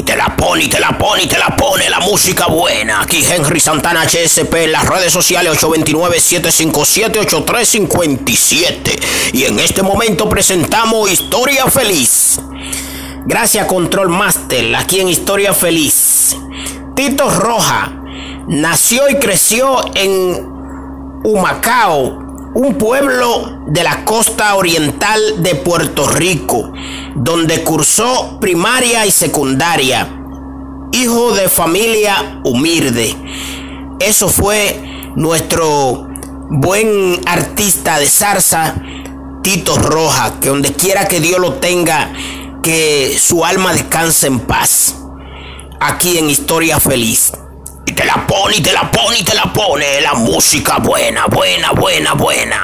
Y te la pone, y te la pone, y te la pone la música buena. Aquí Henry Santana HSP en las redes sociales 829-757-8357. Y en este momento presentamos Historia Feliz. Gracias Control Master, aquí en Historia Feliz. Tito Roja nació y creció en Humacao, un pueblo de la costa oriental de Puerto Rico, donde cursó primaria y secundaria. Hijo de familia humilde. Eso fue nuestro buen artista de zarza, Tito Roja, que donde quiera que Dios lo tenga, que su alma descanse en paz. Aquí en Historia Feliz. Y te la pone, y te la pone, y te la pone la música buena, buena, buena, buena.